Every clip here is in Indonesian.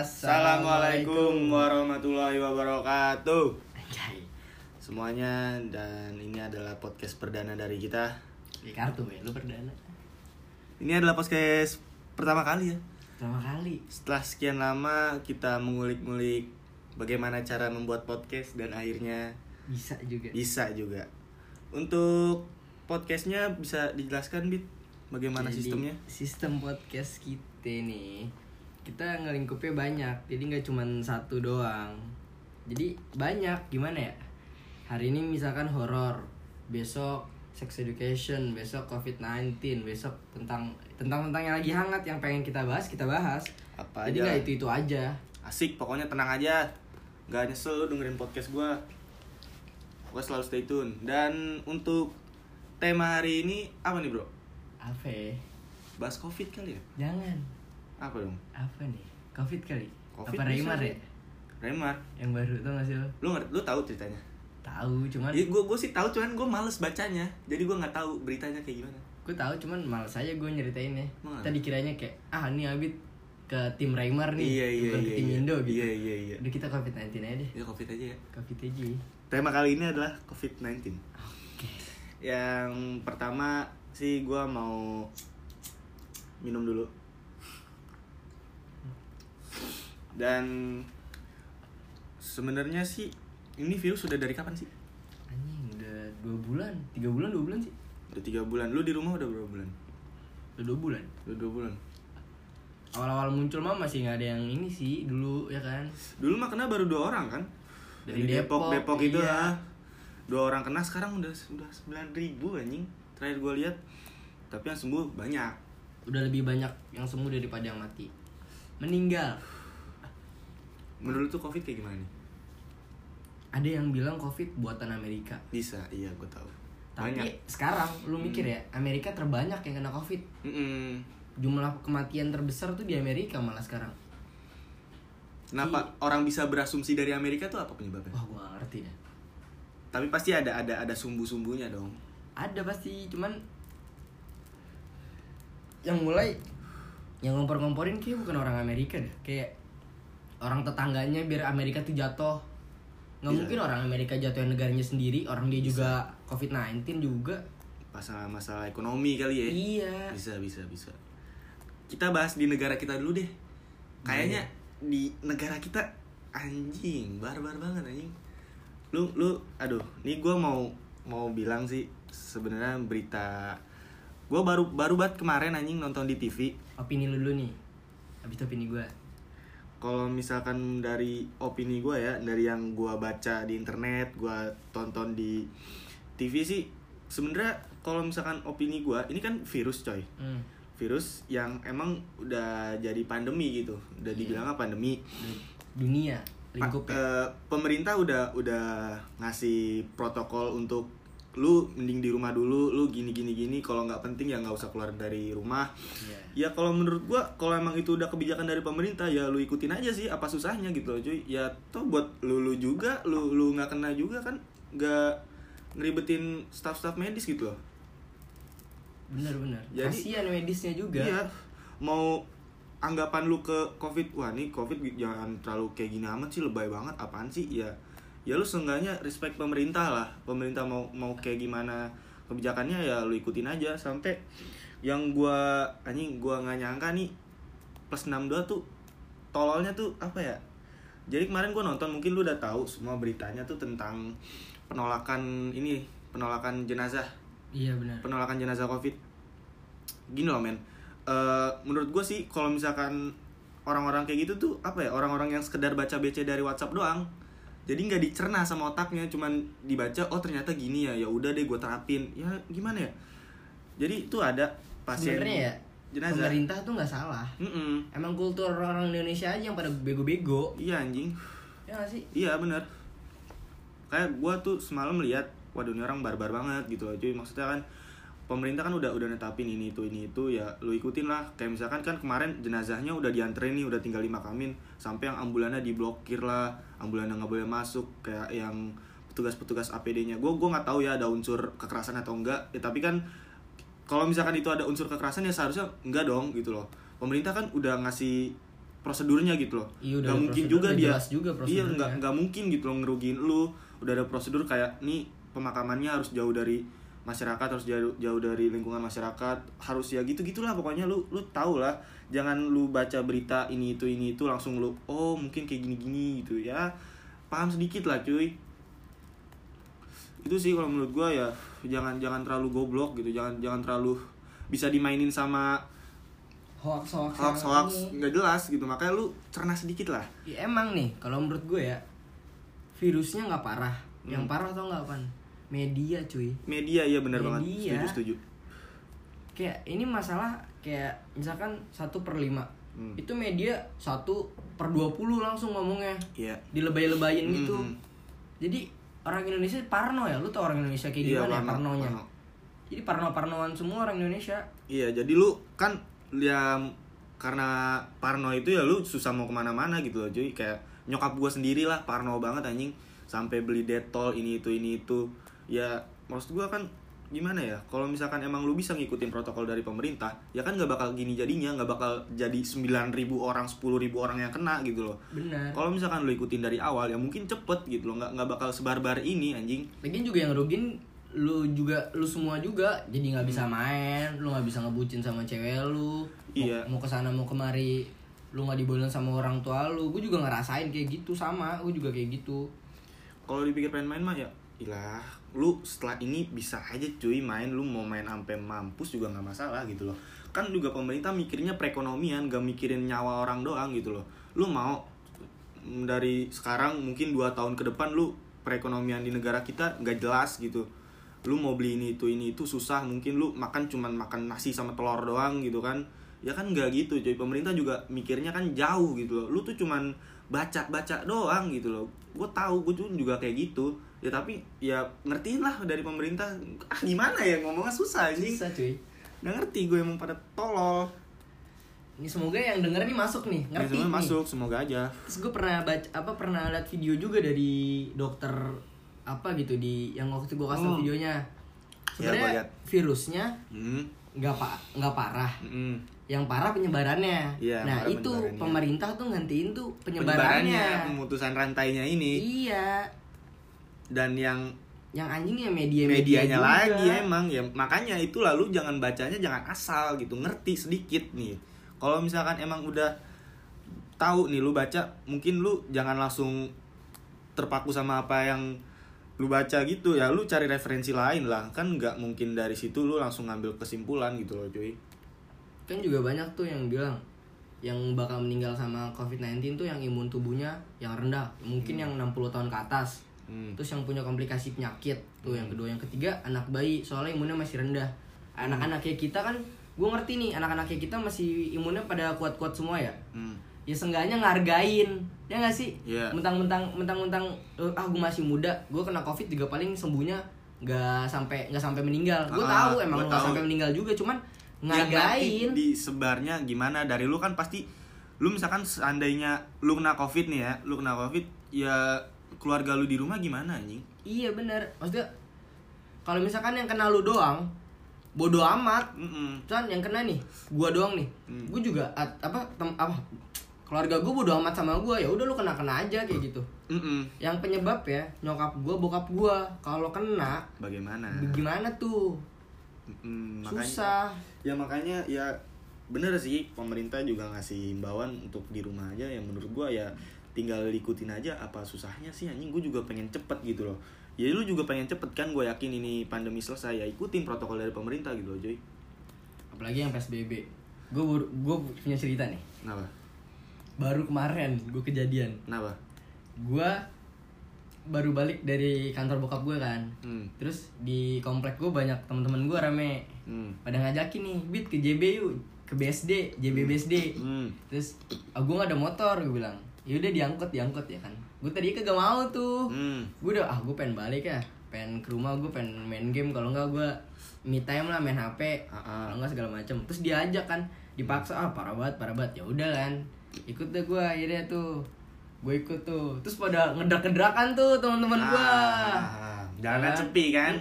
Assalamualaikum warahmatullahi wabarakatuh Anjay. Semuanya dan ini adalah podcast perdana dari kita Di kartu ya, lu perdana. Ini adalah podcast pertama kali ya Pertama kali. Setelah sekian lama kita mengulik-ngulik bagaimana cara membuat podcast dan akhirnya Bisa juga. bisa juga Untuk podcastnya bisa dijelaskan Bit Bagaimana Jadi, sistemnya? Sistem podcast kita nih. Kita ngelingkupnya banyak. Jadi nggak cuma satu doang. Jadi banyak gimana ya? Hari ini misalkan horor, besok sex education, besok COVID-19, besok tentang tentang tentang yang lagi hangat yang pengen kita bahas, kita bahas. Apa Jadi nggak itu-itu aja. Asik pokoknya tenang aja Gak nyesel lu dengerin podcast gue Pokoknya selalu stay tune Dan untuk tema hari ini apa nih bro? Apa? Bahas covid kali ya? Jangan. Apa dong? Apa nih? Covid kali? Covid Apa Raymar ya? Remar Yang baru tau gak sih lo? Lu ngerti, lu tahu ceritanya? Tahu, cuman Ya, gue gue sih tahu cuman gue males bacanya Jadi gue nggak tahu beritanya kayak gimana gue tahu cuman malas aja gue nyeritainnya. Emang Tadi kiranya kayak ah ini Abid ke tim Raymar nih, Iya iya bukan iya ke tim iya. Indo gitu. Iya iya iya Udah kita COVID-19 aja deh. Ya covid aja ya COVID aja. Tema kali ini adalah COVID-19 Oke. Yang pertama sih gue mau minum dulu Dan sebenarnya sih ini virus sudah dari kapan sih? Anjing udah dua bulan, tiga bulan, dua bulan sih. Udah tiga bulan. Lu di rumah udah berapa bulan? Udah dua bulan. Udah dua bulan. Awal-awal muncul mah masih nggak ada yang ini sih dulu ya kan. Dulu mah kena baru dua orang kan? Dari Depok, Depok, Depok itu iya. lah. Dua orang kena sekarang udah udah sembilan ribu anjing. Terakhir gue lihat. Tapi yang sembuh banyak. Udah lebih banyak yang sembuh daripada yang mati. Meninggal. Menurut tuh covid kayak gimana nih? Ada yang bilang COVID buatan Amerika. Bisa, iya gue tahu. Tapi Banyak. sekarang lu mikir ya, Amerika terbanyak yang kena COVID. Mm-mm. Jumlah kematian terbesar tuh di Amerika malah sekarang. Kenapa orang bisa berasumsi dari Amerika tuh apa penyebabnya? Wah, gua gak ngerti deh. Tapi pasti ada ada ada sumbu-sumbunya dong. Ada pasti, cuman yang mulai yang ngompor-ngomporin kayak bukan orang Amerika deh. Kayak orang tetangganya biar Amerika tuh jatuh. Nggak Bisa. mungkin orang Amerika jatuh negaranya sendiri, orang dia juga COVID-19 juga. Masalah-masalah ekonomi kali ya. Iya. Bisa, bisa, bisa. Kita bahas di negara kita dulu deh. Kayaknya di negara kita anjing, barbar banget anjing. Lu lu aduh, nih gua mau mau bilang sih sebenarnya berita gua baru baru banget kemarin anjing nonton di TV. Opini lu dulu nih. Habis itu opini gua. Kalau misalkan dari opini gua ya, dari yang gua baca di internet, gua tonton di TV sih sebenarnya kalau misalkan opini gua, ini kan virus coy. Hmm. virus yang emang udah jadi pandemi gitu udah dibilang apa pandemi Dunia Pa- lingkup ya. eh, pemerintah udah udah ngasih protokol untuk lu mending di rumah dulu lu gini gini gini kalau nggak penting ya nggak usah keluar dari rumah Iya. ya kalau menurut gua kalau emang itu udah kebijakan dari pemerintah ya lu ikutin aja sih apa susahnya gitu loh cuy ya toh buat lu lu juga lu lu nggak kena juga kan nggak ngeribetin staff-staff medis gitu loh Bener-bener. Jadi- Kasihan medisnya juga. Iya. Mau anggapan lu ke covid wah nih covid jangan terlalu kayak gini amat sih lebay banget apaan sih ya ya lu seenggaknya respect pemerintah lah. Pemerintah mau mau kayak gimana kebijakannya ya lu ikutin aja. Sampai yang gua anjing gua nggak nyangka nih plus 62 tuh tololnya tuh apa ya? Jadi kemarin gua nonton mungkin lu udah tahu semua beritanya tuh tentang penolakan ini penolakan jenazah. Iya benar. penolakan jenazah covid. Gini loh men. Eh, menurut gue sih kalau misalkan orang-orang kayak gitu tuh apa ya? Orang-orang yang sekedar baca BC dari WhatsApp doang jadi nggak dicerna sama otaknya cuman dibaca oh ternyata gini ya ya udah deh gue terapin ya gimana ya jadi itu ada pasien Sebenarnya ya jenazah pemerintah tuh nggak salah. Mm-mm. Emang kultur orang Indonesia aja yang pada bego-bego. iya anjing Ya gak sih? iya bener kayak gue tuh semalam lihat waduh ini orang barbar banget gitu cuy maksudnya kan pemerintah kan udah udah netapin ini itu ini itu ya lu ikutin lah. Kayak misalkan kan kemarin jenazahnya udah dianterin nih udah tinggal dimakamin. Sampai yang ambulannya diblokir lah ambulannya nggak boleh masuk kayak yang petugas-petugas APD-nya gue gue nggak tahu ya ada unsur kekerasan atau enggak. Ya, tapi kan kalau misalkan itu ada unsur kekerasan ya seharusnya enggak dong gitu loh. Pemerintah kan udah ngasih prosedurnya gitu loh. Iya, udah nggak mungkin prosedur, juga dia juga iya nggak nggak mungkin gitu loh ngerugiin lu. Udah ada prosedur kayak nih pemakamannya harus jauh dari masyarakat harus jauh jauh dari lingkungan masyarakat harus ya gitu gitulah pokoknya. Lu lu tau lah jangan lu baca berita ini itu ini itu langsung lu oh mungkin kayak gini gini gitu ya. Paham sedikit lah cuy. Itu sih kalau menurut gua ya jangan jangan terlalu goblok gitu. Jangan jangan terlalu bisa dimainin sama hoax hoax hoax hoax nggak jelas gitu. Makanya lu cerna sedikit lah ya, emang nih kalau menurut gue ya virusnya nggak parah. Yang Hmm. parah tau nggak pan media cuy. Media iya benar banget. Setuju setuju. Kayak ini masalah kayak misalkan satu per lima. Hmm. itu media satu per 20 langsung ngomongnya. Iya. Dilebay-lebayin gitu. Hmm. jadi orang Indonesia parno ya? Lu tau orang Indonesia kayak Iya, gimana ya parno, parnonya? parno. jadi parno-parnoan semua orang Indonesia. Iya jadi lu kan ya karena Parno itu ya lu susah mau ke mana-mana gitu loh cuy. Kayak nyokap gua sendiri lah Parno banget anjing. Sampai beli detol ini itu ini itu ya maksud gua kan gimana ya kalau misalkan emang lu bisa ngikutin protokol dari pemerintah ya kan nggak bakal gini jadinya nggak bakal jadi 9.000 orang 10.000 orang yang kena gitu loh. Benar. Kalau misalkan lu ikutin dari awal ya mungkin cepet gitu loh nggak nggak bakal sebar-bar ini anjing. Lagian juga yang rugin lu juga lu semua juga jadi nggak bisa main lu nggak bisa ngebucin sama cewek lu. Mau, Iya. mau ke sana mau kemari lu nggak dibolehin sama orang tua lu. Gue juga ngerasain kayak gitu sama gue juga kayak gitu. Kalau dipikir pengen main mah ya ilah lu setelah ini bisa aja cuy main lu mau main sampai mampus juga nggak masalah gitu loh. Kan juga pemerintah mikirnya perekonomian gak mikirin nyawa orang doang gitu loh. Lu mau dari sekarang mungkin dua tahun ke depan lu perekonomian di negara kita nggak jelas gitu. Lu mau beli ini itu ini itu susah mungkin lu makan cuman makan nasi sama telur doang gitu kan. Ya kan nggak gitu cuy pemerintah juga mikirnya kan jauh gitu loh. Lu tuh cuman baca baca doang gitu loh. Gue tahu gue juga kayak gitu ya tapi ya ngertiin lah dari pemerintah. Ah gimana ya? Ngomongnya susah anjing. Bisa cuy. Nggak ngerti gue emang pada tolol. Ini semoga yang denger nih masuk nih. Ya, ngerti semuanya nih. masuk semoga aja. Terus gue pernah baca apa pernah lihat video juga dari dokter apa gitu di yang waktu gue kasih Oh. videonya. Ya, sebenarnya lihat. virusnya hmm. nggak pak nggak parah. Mm-mm. yang parah penyebarannya. Iya, nah parah itu penyebarannya. pemerintah tuh gantiin tuh penyebarannya, pemutusan rantainya ini. Iya dan yang yang anjingnya media medianya juga. lagi emang ya. Makanya itu lalu jangan bacanya jangan asal gitu ngerti sedikit nih. Kalau misalkan emang udah tahu nih lu baca mungkin lu jangan langsung terpaku sama apa yang lu baca gitu. Ya lu cari referensi lain lah. Kan nggak mungkin dari situ lu langsung ngambil kesimpulan gitu loh cuy. Kan juga banyak tuh yang bilang yang bakal meninggal sama COVID-19 tuh yang imun tubuhnya yang rendah. Mungkin yang 60 tahun ke atas hmm. terus yang punya komplikasi penyakit tuh yang kedua. Yang ketiga anak bayi. Soalnya imunnya masih rendah. Anak-anak kayak kita kan gue ngerti nih anak-anak kayak kita masih imunnya pada kuat-kuat semua ya? Hmm. ya seenggaknya ngargain ya nggak sih? Iya. mentang-mentang mentang-mentang eh, ah gue masih muda gue kena covid juga paling sembuhnya nggak sampai nggak sampai meninggal. Gue Ah, tahu emang nggak sampai meninggal juga cuman nanti ngargain. disebarnya gimana? Dari lu kan pasti lu misalkan seandainya lu kena covid nih ya lu kena covid ya keluarga lu di rumah gimana anjing iya bener maksudnya kalau misalkan yang kena lu doang bodoh amat Mm-mm. Cuman yang kena nih, gua doang nih. Hmm. Gua juga at- apa tem- apa keluarga gua bodo amat sama gua ya udah lu kena kena aja kayak gitu. Mm-mm. Yang penyebab ya nyokap gua bokap gua kalau kena bagaimana gimana tuh? Mm, makanya Susah. ya makanya ya bener sih pemerintah juga ngasih himbauan untuk di rumah aja yang menurut gua ya tinggal ikutin aja apa susahnya sih anjing gue juga pengen cepet gitu loh ya lu juga pengen cepet kan gue yakin ini pandemi selesai ya ikutin protokol dari pemerintah gitu loh Joy Apalagi yang PSBB. Gua punya cerita nih. kenapa Baru kemarin gua kejadian. kenapa Gua baru balik dari kantor bokap gua kan. hmm. Terus di komplek gua banyak teman-teman gua rame. Hmm. Pada ngajakin nih, "Bit ke JB yuk." Ke BSD, JB BSD. Hmm. terus ah, gue gak ada motor gue bilang yaudah diangkut diangkut ya kan. Gue tadi kagak mau tuh. Hmm. gue udah ah gue pengen balik ya. Pengen ke rumah gue pengen main game. Kalau nggak gue me time lah main hp Ah, ah. kalau nggak segala macam terus diajak kan dipaksa ah parah banget parah banget. Ya udah kan ikut deh gue akhirnya tuh. Gue ikut tuh. Terus pada ngedrak-gedrakan tuh teman-teman gue Ah, jalanan sepi kan?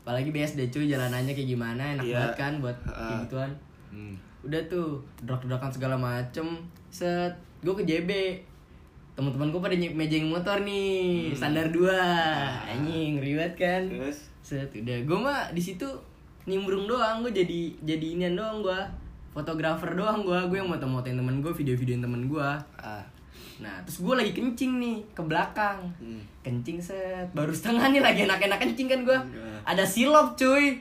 Apalagi BSD cuy jalanannya kayak gimana enak Iya. banget kan buat kayak gituan. Hmm. udah tuh drak-drakan segala macem. Set gue ke JB teman-teman gue pada mejeng motor nih standar dua. Anjing ribet kan? Terus? Set udah. Gue mah di situ nimbrung doang gue jadi jadi inian doang gue fotografer doang gue gue yang moto-motoin temen gue video-videoin temen gue ah. nah terus gue lagi kencing nih ke belakang. Hmm. kencing set. Baru setengah nih lagi enak-enak kencing kan gue ada silop cuy.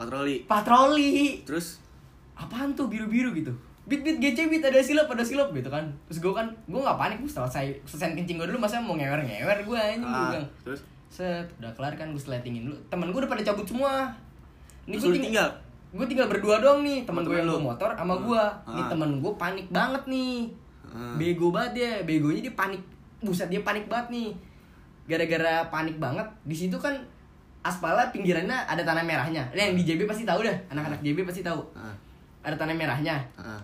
Patroli. patroli. Terus? Apaan tuh biru-biru gitu bit bit gece bit ada silop ada silop gitu kan terus gue kan gue nggak panik gue selesai selesai kencing gue dulu masa mau ngewer ngewer gue anjing gue ah. bilang Terus set udah kelar kan gue sletingin dulu temen gue udah pada cabut semua Terus lu tinggal? gue tinggal berdua doang nih Sama gue temen yang bawa motor sama gue nih Ah. temen gue panik banget nih Ah. bego banget dia begonya dia panik buset dia panik banget nih gara-gara panik banget di situ kan aspalnya pinggirannya ada tanah merahnya Nah, yang di JB pasti tahu dah anak-anak JB pasti tahu ah. ada tanah merahnya Ah.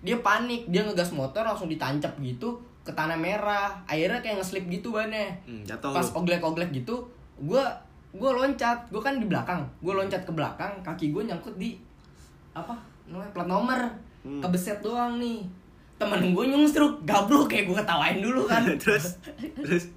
Dia panik dia ngegas motor langsung ditancap gitu ke tanah merah. Akhirnya kayak ngeslip gitu bannya Hmm, jatuh. Pas lu. oglek oglek gitu gue gue loncat. Gue kan di belakang. Gue loncat ke belakang kaki gue nyangkut di apa namanya plat nomor. Hmm. kebeset doang nih. Temen gue nyungsruk gablok kayak gue ketawain dulu kan. Terus? Terus?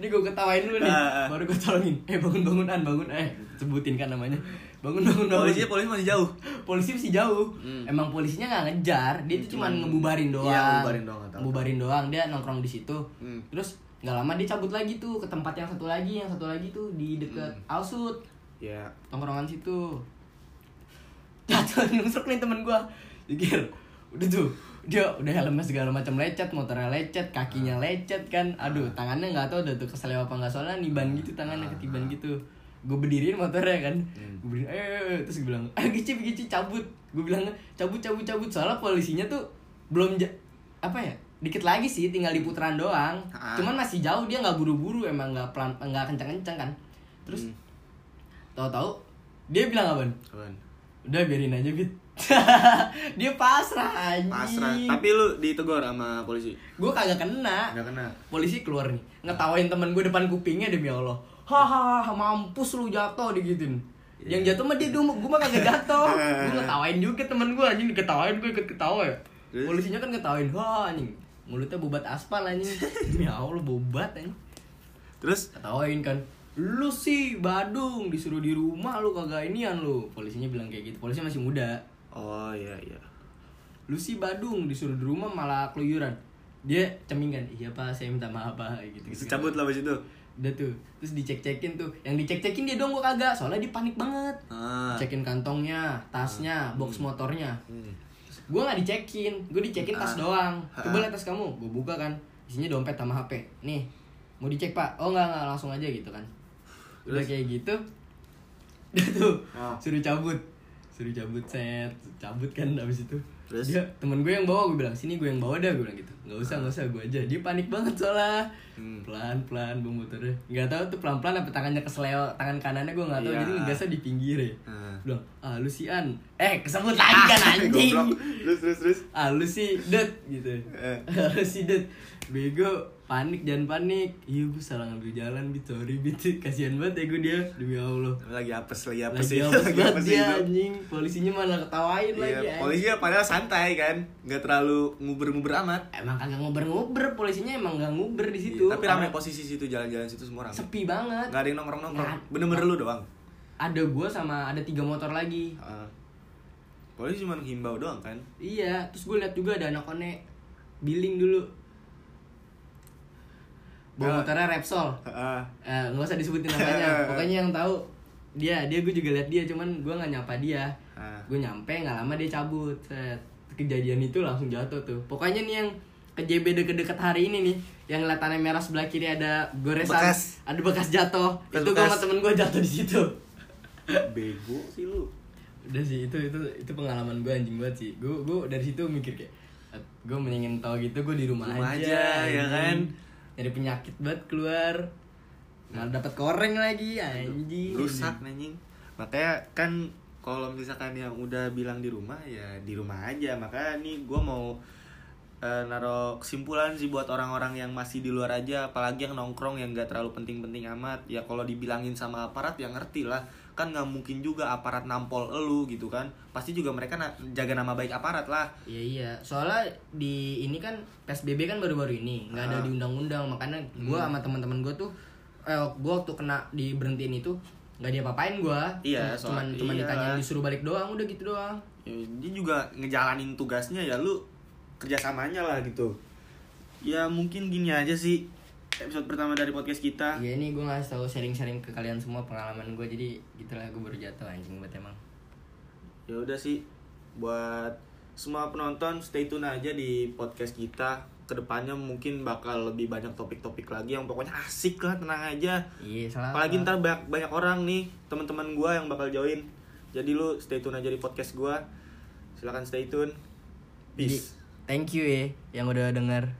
Ini gue ketawain dulu nih. Ah. baru gue tolongin. Eh bangun bangunan bangun. Eh sebutin kan namanya bangun bangun bangun. Polisinya polisi masih jauh. polisi masih jauh. Hmm. emang polisinya nggak ngejar dia tuh cuma Cuman- ngebubarin doang. Iya, ngebubarin doang, ngebubarin doang dia nongkrong di situ. Hmm. terus nggak lama dia cabut lagi tuh ke tempat yang satu lagi yang satu lagi tuh di deket Hmm. Alsut. Ya. tongkrongan situ. Jatuh nusuk nih temen gua. Pikir udah tuh. Dia udah helmnya segala macam lecet motornya lecet kakinya Ah. lecet kan. Aduh tangannya nggak tahu udah tuh keseleo apa nggak. Soalnya niban gitu tangannya ketiban gitu gue berdiriin motornya kan Ah. Hmm. gue berdiri eh, terus gue bilang eh gici gici cabut gue bilang cabut cabut cabut soalnya polisinya tuh belum ja- apa ya dikit lagi sih tinggal di putaran doang Ah. cuman masih jauh dia nggak buru-buru emang nggak pelan nggak kencang-kencang kan terus Hmm. tahu-tahu dia bilang apa udah biarin aja bit dia pasrah anjing. Pasrah. Tapi lu ditegur sama polisi. gue kagak kena. Enggak kena. polisi keluar nih ngetawain temen gue depan kupingnya demi allah. Hahaha mampus lu jatuh digituin. Iya. yang jatuh mah dia dulu gue mah kagak jatuh. Gue ngetawain juga temen gue anjing diketawain gue ikut ketawa ya. Polisinya kan ngetawain wah anjing mulutnya bobat aspal anjing. Demi allah bobat anjing. Terus? Ketawain kan lu sih Badung disuruh di rumah lu kagak inian lu. Polisinya bilang kayak gitu polisi masih muda Oh iya iya. lu sih Badung disuruh di rumah malah keluyuran dia ceming kan iya pak saya minta maaf pak gitu, Bisa cabut lah itu. udah tuh terus dicek-cekin tuh yang dicek-cekin dia dong gua kagak soalnya dia panik banget Ah. cekin kantongnya tasnya box motornya Hmm. gue nggak dicekin gue dicekin tas Ah. doang coba Ah. lihat tas kamu gue buka kan isinya dompet sama hp nih mau dicek pak oh nggak nggak langsung aja gitu kan udah Terus? kayak gitu udah tuh Ah. suruh cabut suruh cabut set. Cabut kan abis itu. Terus? dia temen gue yang bawa gue bilang sini gue yang bawa dah gue bilang gitu. Nggak usah nggak usah gue aja. Dia panik banget soalnya. Hmm. pelan pelan bawa motornya. Nggak tahu tuh pelan pelan apa tangannya kesleo tangan kanannya gue nggak tahu. Iya. jadi ngegasnya di pinggir ya. Bilang ah lu si an. Eh kesebut lagi kan anjing. Terus terus terus. ah lu si det gitu. Eh. ah lu si det. Bego panik jangan panik iya gue salah ngambil jalan gitu sorry bit kasihan banget ya gue dia demi allah Lagi apes lagi apes lagi sih. hapus banget apes dia itu. anjing polisinya malah ketawain lagi Iya, anjing. polisinya padahal santai kan, nggak terlalu nguber-nguber amat. emang kagak nguber-nguber polisinya emang gak nguber di situ Iya, tapi ramai Orang posisi situ jalan-jalan situ semua ramai. sepi banget Nggak ada yang nongkrong-nongkrong. Nggak. Bener-bener lu doang. ada gue sama ada tiga motor lagi Ah. Polisi cuma himbau doang kan. iya terus gue liat juga ada anak kone billing dulu bawa motornya Repsol. Ah. Eh, nggak usah disebutin namanya. Pokoknya yang tahu dia dia gue juga liat dia cuman gue nggak nyapa dia. Ah. gue nyampe nggak lama dia cabut. Set. Kejadian itu langsung jatuh tuh. Pokoknya nih yang ke JB deket-deket hari ini nih yang ngeliat tanah merah sebelah kiri ada goresan Bekas. ada bekas jatuh. Bekas- itu gue sama temen gue jatuh di situ. Bego sih lu. udah sih itu itu itu pengalaman gue anjing banget sih. Gue gue dari situ mikir kayak gue mendingin tau gitu gue di rumah, Rumah aja, aja, ya kan? Dari penyakit banget keluar malah dapat koreng lagi anjing Rusak anjing. Makanya kan kalau misalkan yang udah bilang di rumah ya di rumah aja. Makanya nih gua mau eh, naro kesimpulan sih buat orang-orang yang masih di luar aja apalagi yang nongkrong yang gak terlalu penting-penting amat. Ya kalau dibilangin sama aparat ya ngerti lah. Kan nggak mungkin juga aparat nampol elu gitu kan. Pasti juga mereka na- jaga nama baik aparat lah. Iya iya, soalnya di ini kan PSBB kan baru-baru ini, nggak ada Ah. di undang-undang, makanya gua sama teman-teman gua tuh, eh gua waktu kena diberhentiin itu nggak dia apain gua, Iya, Cuma- cuman soal- cuman iya. ditanyain disuruh balik doang, udah gitu doang. Ya, dia juga ngejalanin tugasnya ya lu kerjasamanya lah gitu. Ya mungkin gini aja sih episode pertama dari podcast kita. Iya ini gua ngasih tahu sharing-sharing ke kalian semua pengalaman gua, jadi gitulah gua baru jatuh anjing buat emang. ya udah sih buat semua penonton stay tune aja di podcast kita. Ke depannya mungkin bakal lebih banyak topik-topik lagi yang pokoknya asik lah tenang aja. Iya salah. apalagi ntar banyak, banyak orang nih teman-teman gua yang bakal join. Jadi lu stay tune aja di podcast gua. Silakan stay tune. Jadi, peace thank you ya yang udah denger.